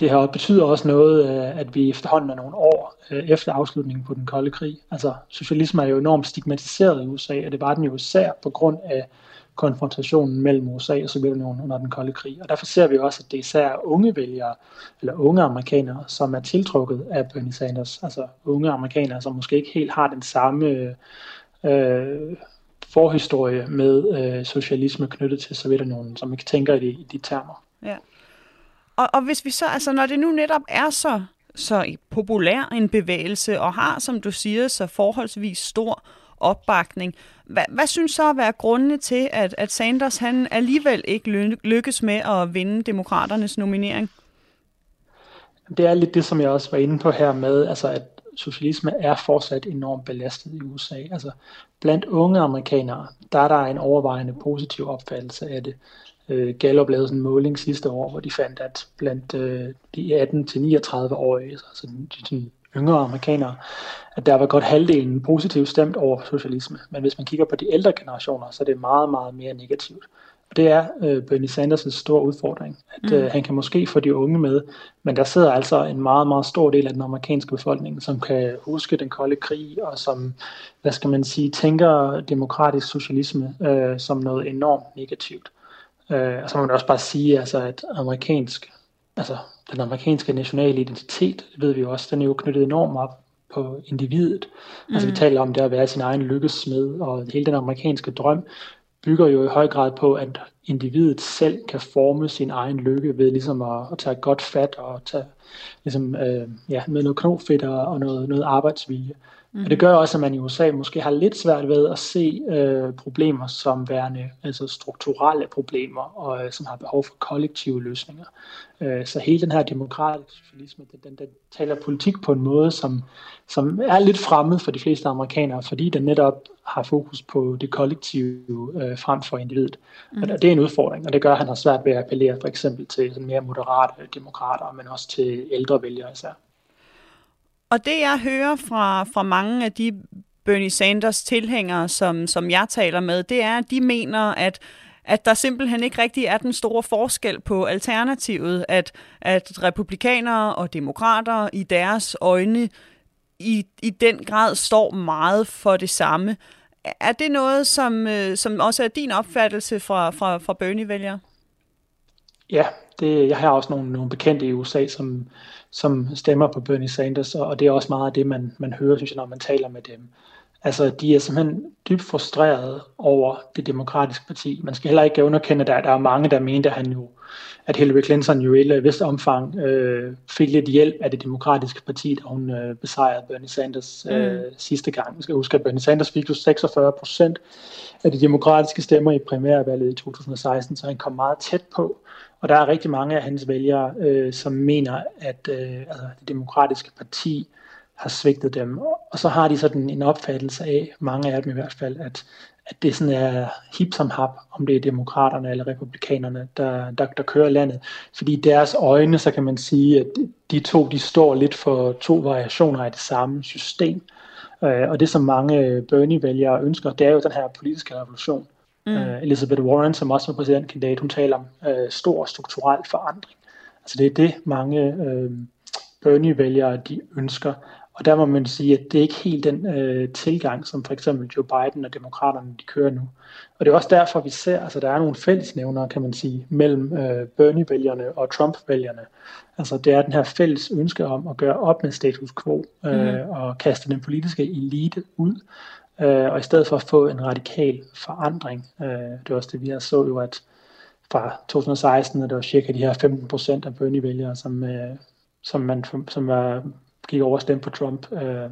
det her betyder også noget, øh, at vi efterhånden er nogle år øh, efter afslutningen på den kolde krig. Altså socialisme er jo enormt stigmatiseret i USA, og det var den jo især på grund af konfrontationen mellem USA og Sovjetunionen under den kolde krig. Og derfor ser vi også, at det især er unge vælgere, eller unge amerikanere, som er tiltrukket af Bernie Sanders. Altså unge amerikanere, som måske ikke helt har den samme øh, forhistorie med øh, socialisme knyttet til Sovjetunionen, som ikke tænker i de, i de termer. Ja. Og, og hvis vi så, altså når det nu netop er så, så populær en bevægelse, og har, som du siger, så forholdsvis stor opbakning, hvad, hvad synes så at være grundene til, at, at Sanders han alligevel ikke lykkes med at vinde demokraternes nominering? Det er lidt det, som jeg også var inde på her med, altså at socialisme er fortsat enormt belastet i USA. Altså blandt unge amerikanere, der er der en overvejende positiv opfattelse af det. Øh, Gallup lavede sådan en måling sidste år, hvor de fandt, at blandt øh, de 18-39-årige, altså de, de yngre amerikanere, at der var godt halvdelen positivt stemt over socialisme. Men hvis man kigger på de ældre generationer, så er det meget, meget mere negativt. Og det er øh, Bernie Sanders' store udfordring, at øh, mm. han kan måske få de unge med, men der sidder altså en meget, meget stor del af den amerikanske befolkning, som kan huske den kolde krig, og som, hvad skal man sige, tænker demokratisk socialisme øh, som noget enormt negativt. Øh, og så må man også bare sige, altså, at amerikansk, altså, den amerikanske nationale identitet, det ved vi jo også, den er jo knyttet enormt op på individet. Mm. Altså vi taler om det at være sin egen lykkesmed, og hele den amerikanske drøm bygger jo i høj grad på, at individet selv kan forme sin egen lykke ved ligesom at, at tage godt fat og tage ligesom, øh, ja, med noget knofedt og noget, noget arbejdsvilje. Mm. Og det gør også, at man i USA måske har lidt svært ved at se øh, problemer som værende altså strukturelle problemer, og øh, som har behov for kollektive løsninger. Øh, så hele den her demokratiske socialisme, den, den, den taler politik på en måde, som, som er lidt fremmed for de fleste amerikanere, fordi den netop har fokus på det kollektive øh, frem for individet. Mm. Og det er en udfordring, og det gør, at han har svært ved at appellere for eksempel til sådan mere moderate demokrater, men også til ældre vælgere især. Og det jeg hører fra, fra mange af de Bernie Sanders tilhængere, som, som jeg taler med, det er, at de mener, at at der simpelthen ikke rigtig er den store forskel på alternativet, at, at republikanere og demokrater i deres øjne i, i den grad står meget for det samme. Er det noget, som, øh, som også er din opfattelse fra, fra, fra Bernie-vælgere? Ja, det, jeg har også nogle, nogle bekendte i USA, som, som stemmer på Bernie Sanders, og det er også meget af det, man, man hører, synes jeg, når man taler med dem. Altså, de er simpelthen dybt frustrerede over det demokratiske parti. Man skal heller ikke underkende, at der, der er mange, der mente, at, han jo, at Hillary Clinton jo i et vist omfang øh, fik lidt hjælp af det demokratiske parti, da hun øh, besejrede Bernie Sanders øh, mm. sidste gang. Man skal huske, at Bernie Sanders fik jo 46 procent af de demokratiske stemmer i primærvalget i 2016, så han kom meget tæt på. Og der er rigtig mange af hans vælgere, øh, som mener, at øh, altså, det demokratiske parti har svigtet dem. Og så har de sådan en opfattelse af, mange af dem i hvert fald, at, at det sådan er hip som hap, om det er demokraterne eller republikanerne, der, der, der kører landet. Fordi i deres øjne, så kan man sige, at de to, de står lidt for to variationer af det samme system. Øh, og det, som mange Bernie-vælgere ønsker, det er jo den her politiske revolution. Mm. Uh, Elizabeth Warren, som også var præsidentkandidat, hun taler om uh, stor strukturel forandring. Altså det er det, mange uh, Bernie-vælgere de ønsker. Og der må man sige, at det er ikke helt den uh, tilgang, som for eksempel Joe Biden og demokraterne de kører nu. Og det er også derfor, vi ser, at altså, der er nogle fællesnævnere, kan man sige, mellem uh, Bernie-vælgerne og Trump-vælgerne. Altså det er den her fælles ønske om at gøre op med status quo uh, mm. og kaste den politiske elite ud øh, og i stedet for at få en radikal forandring, øh, det var også det, vi har så jo, at fra 2016, at der var cirka de her 15 procent af Bernie-vælgere, som, øh, som, man, som var, gik over stemme på Trump. Øh,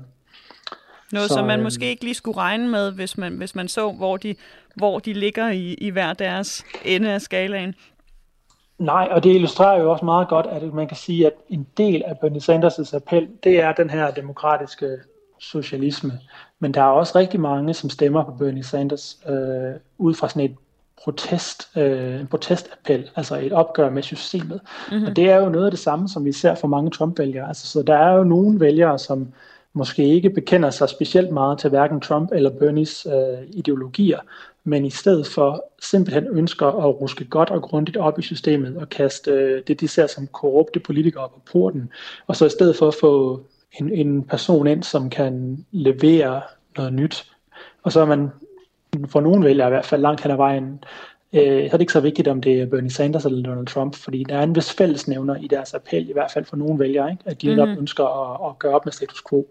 noget, så, som man øh, måske ikke lige skulle regne med, hvis man, hvis man så, hvor de, hvor de ligger i, i hver deres ende af skalaen. Nej, og det illustrerer jo også meget godt, at man kan sige, at en del af Bernie Sanders' appel, det er den her demokratiske socialisme. Men der er også rigtig mange, som stemmer på Bernie Sanders øh, ud fra sådan et protest, øh, en protestappel, altså et opgør med systemet. Mm-hmm. Og det er jo noget af det samme, som vi ser for mange Trump-vælgere. Altså, så der er jo nogle vælgere, som måske ikke bekender sig specielt meget til hverken Trump eller Bernies øh, ideologier, men i stedet for simpelthen ønsker at ruske godt og grundigt op i systemet og kaste øh, det, de ser som korrupte politikere på porten, og så i stedet for at få en, en person ind, som kan levere noget nyt. Og så er man for nogen vælger i hvert fald langt hen ad vejen, øh, så er det ikke så vigtigt, om det er Bernie Sanders eller Donald Trump, fordi der er en vis fællesnævner i deres appel, i hvert fald for nogle vælgere, ikke? at de mm-hmm. ønsker at, at gøre op med status quo.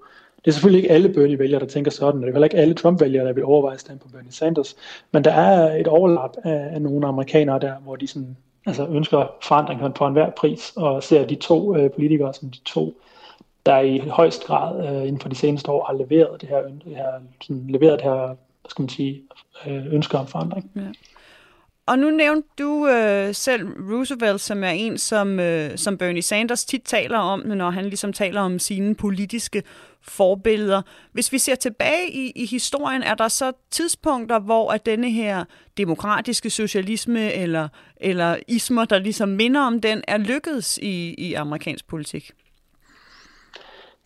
Det er selvfølgelig ikke alle Bernie-vælgere, der tænker sådan, og det er heller ikke alle Trump-vælgere, der vil overveje at stemme på Bernie Sanders, men der er et overlap af, af nogle amerikanere der, hvor de sådan altså ønsker forandring på enhver pris, og ser de to øh, politikere som de to, der i højst grad øh, inden for de seneste år har leveret det her, det her sådan, leveret det her, hvad skal man sige, øh, ønsker om forandring. Ja. Og nu nævnte du øh, selv Roosevelt, som er en, som, øh, som Bernie Sanders tit taler om, når han ligesom taler om sine politiske forbilleder. Hvis vi ser tilbage i, i historien, er der så tidspunkter, hvor at denne her demokratiske socialisme eller, eller ismer, der ligesom minder om den, er lykkedes i, i amerikansk politik?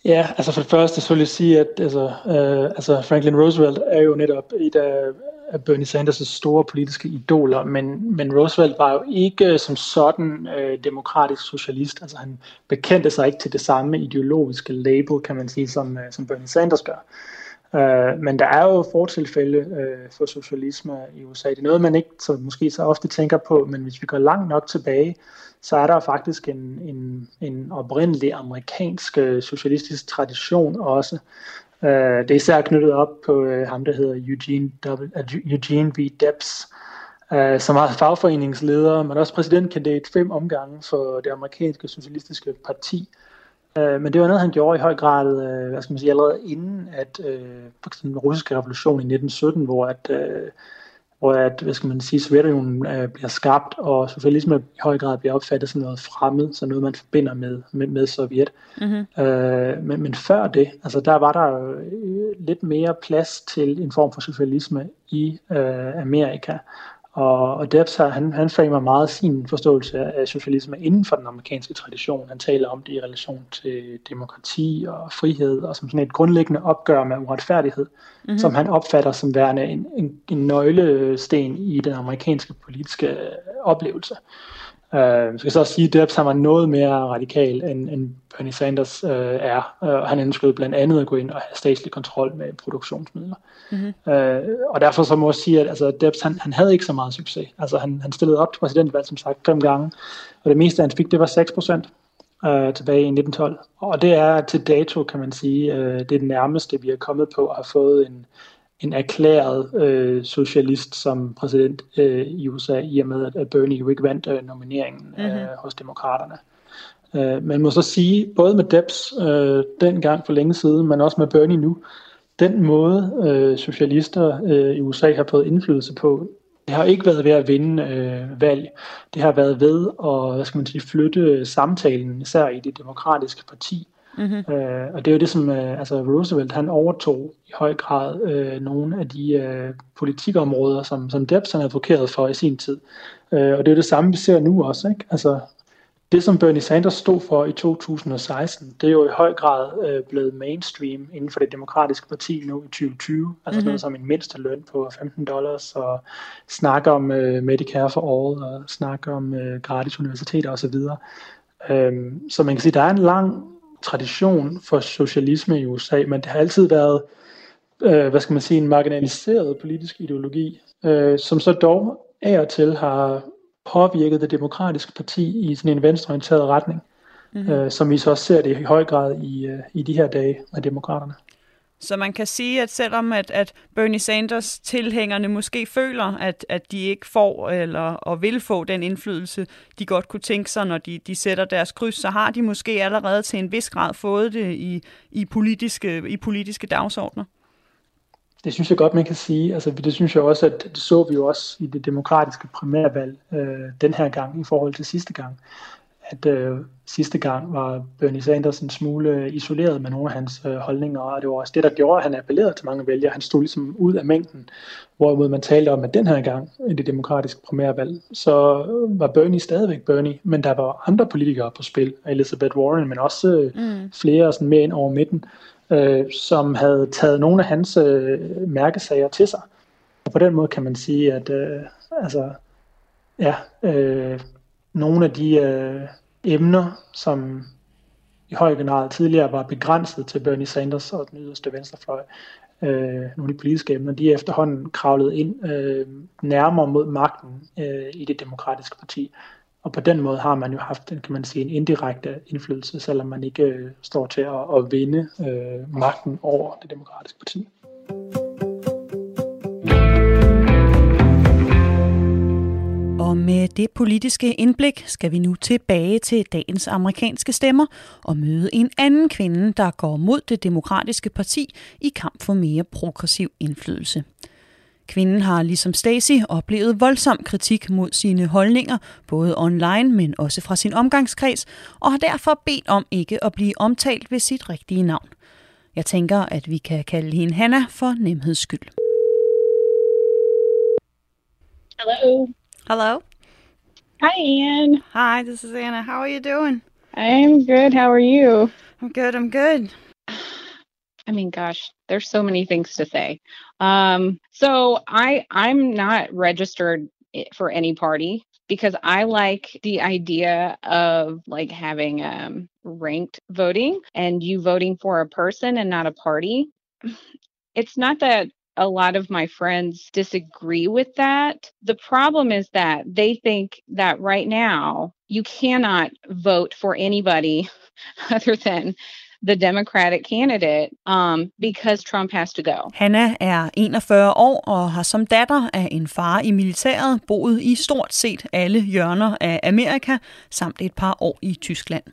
Ja, altså for det første så vil jeg sige, at altså, øh, altså Franklin Roosevelt er jo netop et af, af Bernie Sanders' store politiske idoler, men, men Roosevelt var jo ikke som sådan øh, demokratisk socialist. Altså han bekendte sig ikke til det samme ideologiske label, kan man sige, som, øh, som Bernie Sanders gør. Øh, men der er jo fortilfælde øh, for socialisme i USA. Det er noget, man ikke så, måske så ofte tænker på, men hvis vi går langt nok tilbage, så er der faktisk en, en, en oprindelig amerikansk øh, socialistisk tradition også. Øh, det er især knyttet op på øh, ham, der hedder Eugene, w, uh, Eugene V. Debs, uh, som var fagforeningsleder, men også præsidentkandidat fem omgange for det amerikanske socialistiske parti. Uh, men det var noget, han gjorde i høj grad, uh, hvad skal man sige, allerede inden at uh, den russiske revolution i 1917, hvor at uh, hvor at, hvad skal man sige, Sovjetunionen øh, bliver skabt, og socialisme i høj grad bliver opfattet som noget fremmed, så noget man forbinder med, med, med Sovjet. Mm-hmm. Øh, men, men før det, altså der var der øh, lidt mere plads til en form for socialisme i øh, Amerika, og, og Debs han, han framer meget sin forståelse af socialisme inden for den amerikanske tradition. Han taler om det i relation til demokrati og frihed, og som sådan et grundlæggende opgør med uretfærdighed, mm-hmm. som han opfatter som værende en, en, en nøglesten i den amerikanske politiske oplevelse. Uh, jeg skal så også sige, at Debs han var noget mere radikal, end, end Bernie Sanders uh, er. Uh, han ønskede blandt andet at gå ind og have statslig kontrol med produktionsmidler. Mm-hmm. Uh, og derfor så må jeg sige, at altså, Debs han, han havde ikke så meget succes. Altså, han, han stillede op til præsidentvalg, som sagt, fem gange, og det meste, han fik, det var 6 procent uh, tilbage i 1912. Og det er til dato, kan man sige, uh, det er det nærmeste, vi er kommet på at have fået en, en erklæret øh, socialist som præsident øh, i USA, i og med at Bernie jo ikke vandt øh, nomineringen øh, mm-hmm. hos demokraterne. Øh, man må så sige, både med Debs øh, dengang for længe siden, men også med Bernie nu, den måde øh, socialister øh, i USA har fået indflydelse på, det har ikke været ved at vinde øh, valg. Det har været ved at hvad skal man sige, flytte samtalen, især i det demokratiske parti, Mm-hmm. Øh, og det er jo det, som øh, altså Roosevelt han overtog i høj grad øh, nogle af de øh, politikområder, som, som Debs han advokeret for i sin tid. Øh, og det er jo det samme, vi ser nu også. Ikke? Altså, det, som Bernie Sanders stod for i 2016, det er jo i høj grad øh, blevet mainstream inden for det demokratiske parti nu i 2020. Altså mm-hmm. noget som en mindste løn på 15 dollars, og snakke om øh, Medicare for all, og snakke om øh, gratis universiteter osv. Øh, så man kan sige, der er en lang tradition for socialisme i USA, men det har altid været, øh, hvad skal man sige, en marginaliseret politisk ideologi, øh, som så dog af og til har påvirket det demokratiske parti i sådan en venstreorienteret retning, mm-hmm. øh, som vi så også ser det i høj grad i, øh, i de her dage af demokraterne. Så man kan sige, at selvom at, at Bernie Sanders tilhængerne måske føler, at, at de ikke får eller og vil få den indflydelse, de godt kunne tænke sig, når de, de sætter deres kryds, så har de måske allerede til en vis grad fået det i, i, politiske, i politiske dagsordner. Det synes jeg godt, man kan sige. Altså, det synes jeg også, at det så vi jo også i det demokratiske primærvalg øh, den her gang i forhold til sidste gang at øh, sidste gang var Bernie Sanders en smule isoleret med nogle af hans øh, holdninger, og det var også det, der gjorde, at han appellerede til mange vælgere. Han stod ligesom ud af mængden, hvorimod man talte om, at den her gang i det demokratiske primærvalg, så var Bernie stadigvæk Bernie, men der var andre politikere på spil, Elizabeth Warren, men også øh, mm. flere sådan mere ind over midten, øh, som havde taget nogle af hans øh, mærkesager til sig. Og på den måde kan man sige, at øh, altså, ja, øh, nogle af de øh, emner, som i høj grad tidligere var begrænset til Bernie Sanders og den yderste venstrefløj, øh, nogle af de politiske emner, de er efterhånden kravlet ind øh, nærmere mod magten øh, i det demokratiske parti. Og på den måde har man jo haft kan man sige, en indirekte indflydelse, selvom man ikke øh, står til at, at vinde øh, magten over det demokratiske parti. Og med det politiske indblik skal vi nu tilbage til dagens amerikanske stemmer og møde en anden kvinde, der går mod det demokratiske parti i kamp for mere progressiv indflydelse. Kvinden har ligesom Stacy oplevet voldsom kritik mod sine holdninger, både online, men også fra sin omgangskreds, og har derfor bedt om ikke at blive omtalt ved sit rigtige navn. Jeg tænker, at vi kan kalde hende Hanna for nemheds skyld. Hello. Hello. Hi, Ian. Hi, this is Anna. How are you doing? I'm good. How are you? I'm good. I'm good. I mean, gosh, there's so many things to say. Um, so I I'm not registered for any party because I like the idea of like having um ranked voting and you voting for a person and not a party. It's not that a lot of my friends disagree with that. The problem is that they think that right now you cannot vote for anybody other than the Democratic candidate um, because Trump has to go. Hanna er 41 år og har som datter af en far i militæret boet i stort set alle hjørner af Amerika samt et par år i Tyskland.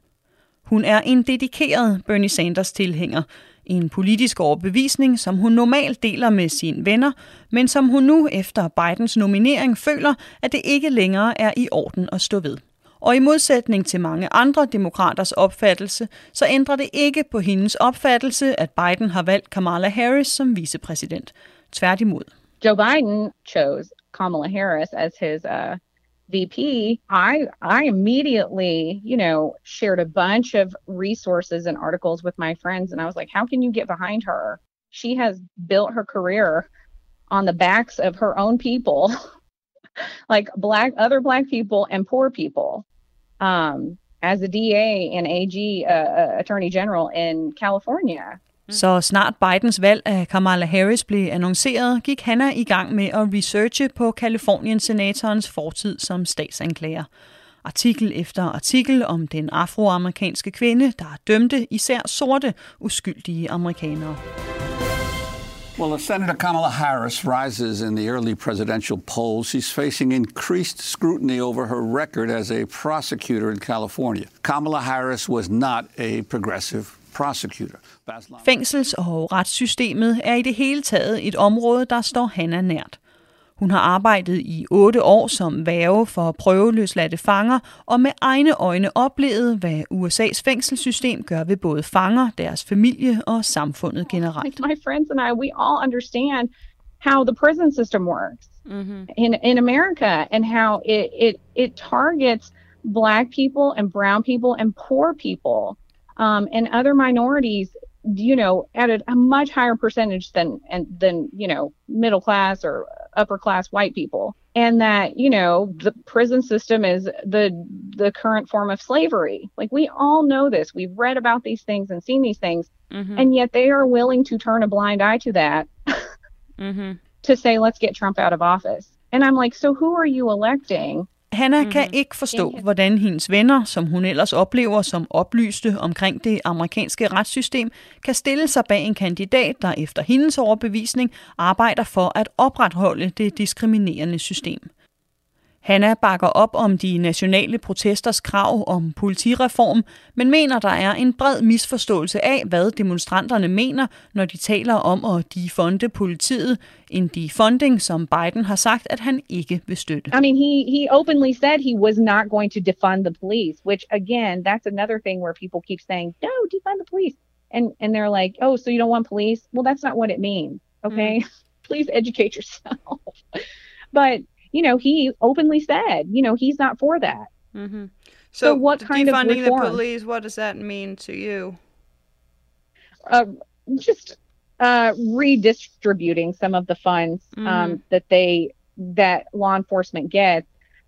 Hun er en dedikeret Bernie Sanders tilhænger, en politisk overbevisning, som hun normalt deler med sine venner, men som hun nu efter Bidens nominering føler, at det ikke længere er i orden at stå ved. Og i modsætning til mange andre demokraters opfattelse, så ændrer det ikke på hendes opfattelse, at Biden har valgt Kamala Harris som vicepræsident. Tværtimod. Joe Biden chose Kamala Harris as his uh, VP. I I immediately, you know, shared a bunch of resources and articles with my friends, and I was like, "How can you get behind her? She has built her career on the backs of her own people, like black other black people and poor people." um, as a DA and AG uh, Attorney General in California. Så snart Bidens valg af Kamala Harris blev annonceret, gik Hanna i gang med at researche på Kalifornien-senatorens fortid som statsanklager. Artikel efter artikel om den afroamerikanske kvinde, der dømte især sorte, uskyldige amerikanere. Well, as Senator Kamala Harris rises in the early presidential polls, she's facing increased scrutiny over her record as a prosecutor in California. Kamala Harris was not a progressive. Fængsels- og retssystemet er i det hele taget et område, der står Hanna nært. Hun har arbejdet i otte år som værge for prøveløsladte fanger, og med egne øjne oplevet, hvad USA's fængselssystem gør ved både fanger, deres familie og samfundet generelt. My friends and I, we all understand how the prison system works mm-hmm. in, in America and how it, it, it targets black people and brown people and poor people um, and other minorities you know, at a, a, much higher percentage than and than you know middle class or upper class white people, and that you know the prison system is the the current form of slavery. Like we all know this. We've read about these things and seen these things, mm-hmm. and yet they are willing to turn a blind eye to that mm-hmm. to say, "Let's get Trump out of office." And I'm like, so who are you electing? Hanna mm-hmm. kan ikke forstå, hvordan hendes venner, som hun ellers oplever som oplyste omkring det amerikanske retssystem, kan stille sig bag en kandidat, der efter hendes overbevisning arbejder for at opretholde det diskriminerende system. Hanna bakker op om de nationale protesters krav om politireform, men mener, der er en bred misforståelse af, hvad demonstranterne mener, når de taler om at defunde politiet. En defunding, som Biden har sagt, at han ikke vil støtte. I mean, he, he openly said he was not going to defund the police, which again, that's another thing where people keep saying, no, defund the police. And, and they're like, oh, so you don't want police? Well, that's not what it means, okay? Mm. Please educate yourself. but you know, he openly said, you know, he's not for that. Mm-hmm. So, so, what kind of defunding the police? What does that mean to you? Uh, just uh, redistributing some of the funds um, mm. that they that law enforcement gets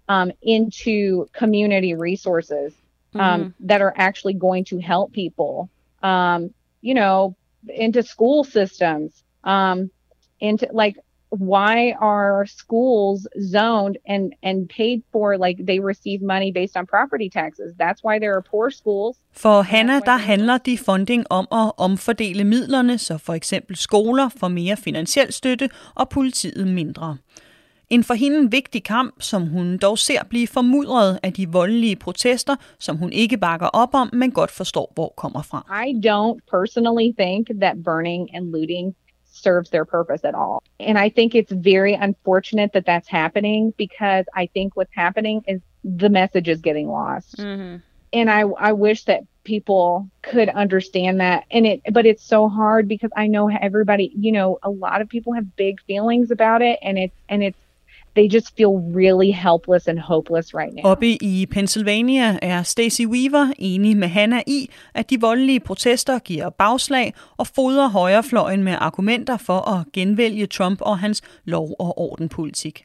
um, into community resources um, mm. that are actually going to help people. Um, you know, into school systems, um, into like why are schools zoned and and paid for like they receive money based on property taxes? That's why there are poor schools. For Hanna der handler de funding om at omfordele midlerne så for eksempel skoler får mere finansiel støtte og politiet mindre. En for hende vigtig kamp, som hun dog ser blive formudret af de voldelige protester, som hun ikke bakker op om, men godt forstår, hvor kommer fra. I don't personally think that burning and looting serves their purpose at all. And I think it's very unfortunate that that's happening because I think what's happening is the message is getting lost. Mm-hmm. And I, I wish that people could understand that and it but it's so hard because I know everybody you know a lot of people have big feelings about it and it's and it's they just feel really helpless and hopeless right now. Oppe i Pennsylvania er Stacey Weaver enig med Hannah i, at de voldelige protester giver bagslag og fodrer højrefløjen med argumenter for at genvælge Trump og hans lov- og ordenpolitik.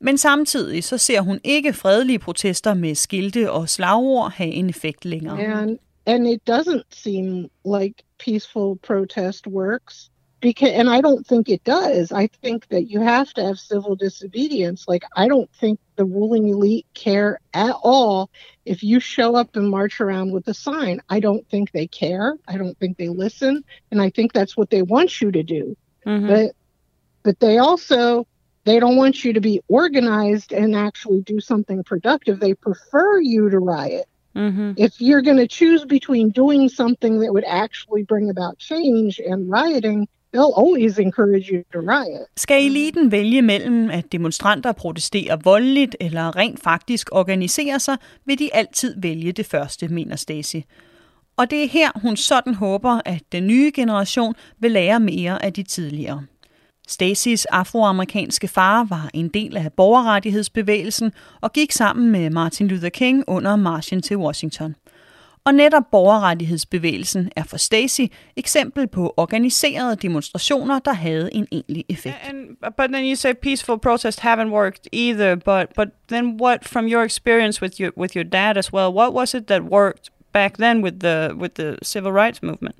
Men samtidig så ser hun ikke fredelige protester med skilte og slagord have en effekt længere. And, and it doesn't seem like peaceful protest works. Because and I don't think it does. I think that you have to have civil disobedience. Like I don't think the ruling elite care at all if you show up and march around with a sign. I don't think they care. I don't think they listen, and I think that's what they want you to do. Mm-hmm. But but they also they don't want you to be organized and actually do something productive. They prefer you to riot. Mm-hmm. If you're going to choose between doing something that would actually bring about change and rioting, they'll always encourage you to riot. Skal eliten vælge mellem, at demonstranter protesterer voldeligt eller rent faktisk organiserer sig, vil de altid vælge det første, mener Stacy. Og det er her, hun sådan håber, at den nye generation vil lære mere af de tidligere. Stacys afroamerikanske far var en del af borgerrettighedsbevægelsen og gik sammen med Martin Luther King under marchen til Washington. Og netop borgerrettighedsbevægelsen er for Stacy eksempel på organiserede demonstrationer, der havde en egentlig effekt. And, but then you say peaceful protests haven't worked either, but but then what from your experience with your with your dad as well, what was it that worked back then with the with the civil rights movement?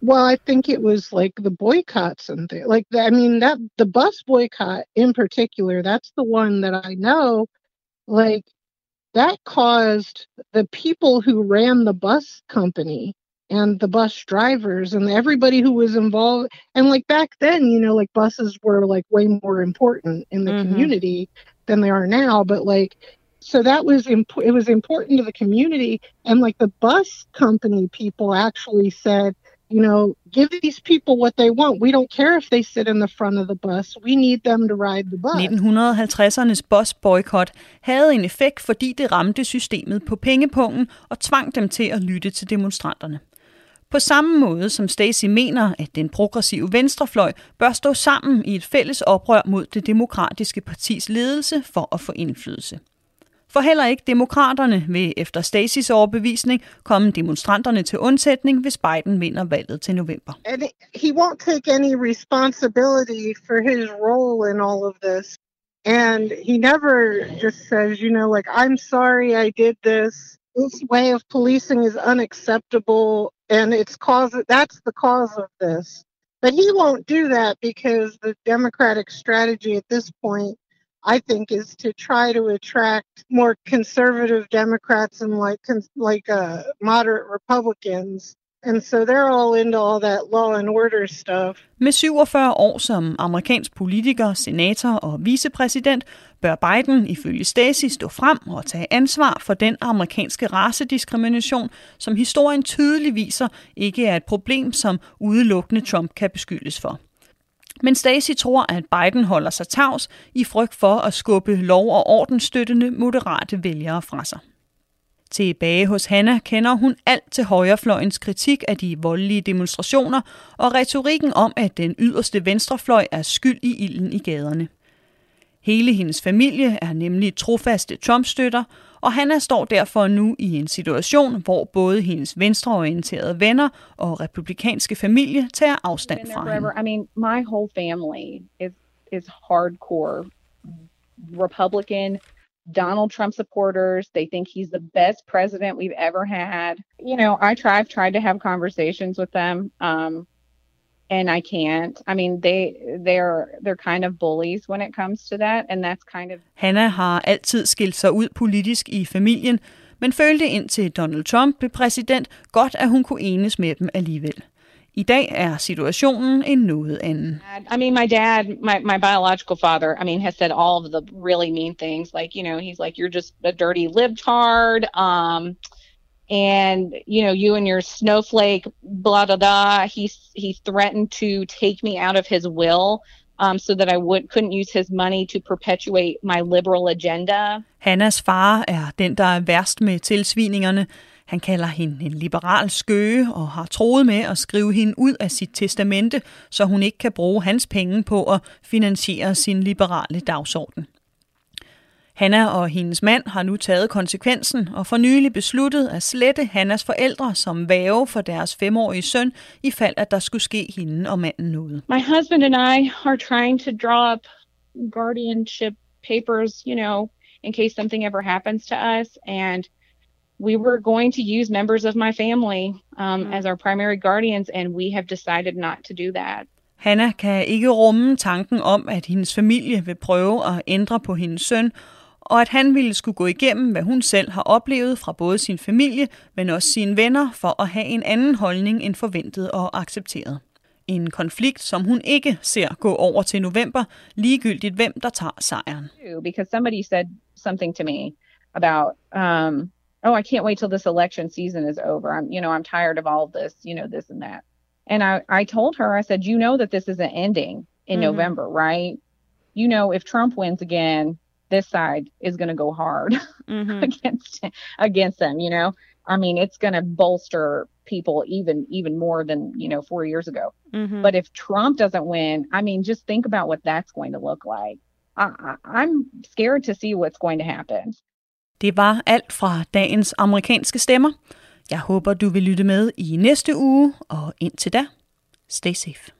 Well, I think it was like the boycotts and things like that. I mean, that the bus boycott in particular, that's the one that I know. Like that caused the people who ran the bus company and the bus drivers and everybody who was involved and like back then you know like buses were like way more important in the mm-hmm. community than they are now but like so that was imp- it was important to the community and like the bus company people actually said you know, give these people what they want. We don't care if they sit in the front of the bus. We need them to ride the bus. 1950'ernes bus boykot havde en effekt, fordi det ramte systemet på pengepungen og tvang dem til at lytte til demonstranterne. På samme måde som Stacy mener, at den progressive venstrefløj bør stå sammen i et fælles oprør mod det demokratiske partis ledelse for at få indflydelse. For heller ikke demokraterne vil efter Stacys overbevisning komme demonstranterne til undsætning, hvis Biden vinder valget til november. And he won't take any responsibility for his role in all of this. And he never just says, you know, like, I'm sorry I did this. This way of policing is unacceptable and it's cause that's the cause of this. But he won't do that because the Democratic strategy at this point I think, is to try to attract more conservative Democrats and like like uh, moderate Republicans. And so they're all into all that law and order stuff. Med 47 år som amerikansk politiker, senator og vicepræsident, bør Biden ifølge Stacey stå frem og tage ansvar for den amerikanske racediskrimination, som historien tydeligt viser ikke er et problem, som udelukkende Trump kan beskyldes for. Men Stacy tror, at Biden holder sig tavs i frygt for at skubbe lov- og ordensstøttende moderate vælgere fra sig. Tilbage hos Hanna kender hun alt til højrefløjens kritik af de voldelige demonstrationer og retorikken om, at den yderste venstrefløj er skyld i ilden i gaderne. Hele hendes familie er nemlig trofaste Trump-støtter, og Hanna står derfor nu i en situation, hvor både hendes venstreorienterede venner og republikanske familie tager afstand fra hende. I mean, my whole family is is hardcore Republican Donald Trump supporters. They think he's the best president we've ever had. You know, I try, I've tried to have conversations with them. Um, and I can't. I mean, they they're they're kind of bullies when it comes to that, and that's kind of. Hanna har altid skilt sig ud politisk i familien, men følte indtil Donald Trump blev præsident godt, at hun kunne enes med dem alligevel. I dag er situationen en noget anden. I mean, my dad, my, my biological father, I mean, has said all of the really mean things. Like, you know, he's like, you're just a dirty libtard. Um, and, you know, you and your snowflake, blah, blah, blah. He, he threatened to take me out of his will um, so that I would, couldn't use his money to perpetuate my liberal agenda. Hannas far er den, der er værst med tilsviningerne. Han kalder hende en liberal skøge og har troet med at skrive hende ud af sit testamente, så hun ikke kan bruge hans penge på at finansiere sin liberale dagsorden. Hanna og hendes mand har nu taget konsekvensen og for nylig besluttet at slette Hannas forældre som væve for deres femårige søn, i fald at der skulle ske hende og manden noget. My husband and I are trying to draw up guardianship papers, you know, in case something ever happens to us. And we were going to use members of my family um, mm. as our primary guardians, and we have decided not to do that. Hanna kan ikke rumme tanken om, at hendes familie vil prøve at ændre på hendes søn, og at han ville skulle gå igennem, hvad hun selv har oplevet fra både sin familie, men også sine venner, for at have en anden holdning end forventet og accepteret. En konflikt, som hun ikke ser gå over til november, ligegyldigt hvem der tager sejren. Because somebody said something to me about um, oh, I can't wait till this election season is over. I'm, you know, I'm tired of all of this, you know, this and that. And I, I told her, I said, you know that this isn't ending in mm-hmm. November, right? You know, if Trump wins again, this side is going to go hard mm-hmm. against against them. You know, I mean, it's going to bolster people even even more than you know four years ago. Mm-hmm. But if Trump doesn't win, I mean, just think about what that's going to look like. I, I, I'm scared to see what's going to happen. Det var alt fra dagens amerikanske stemmer. Jeg håber, du vil lytte med i næste uge, og indtil da, stay safe.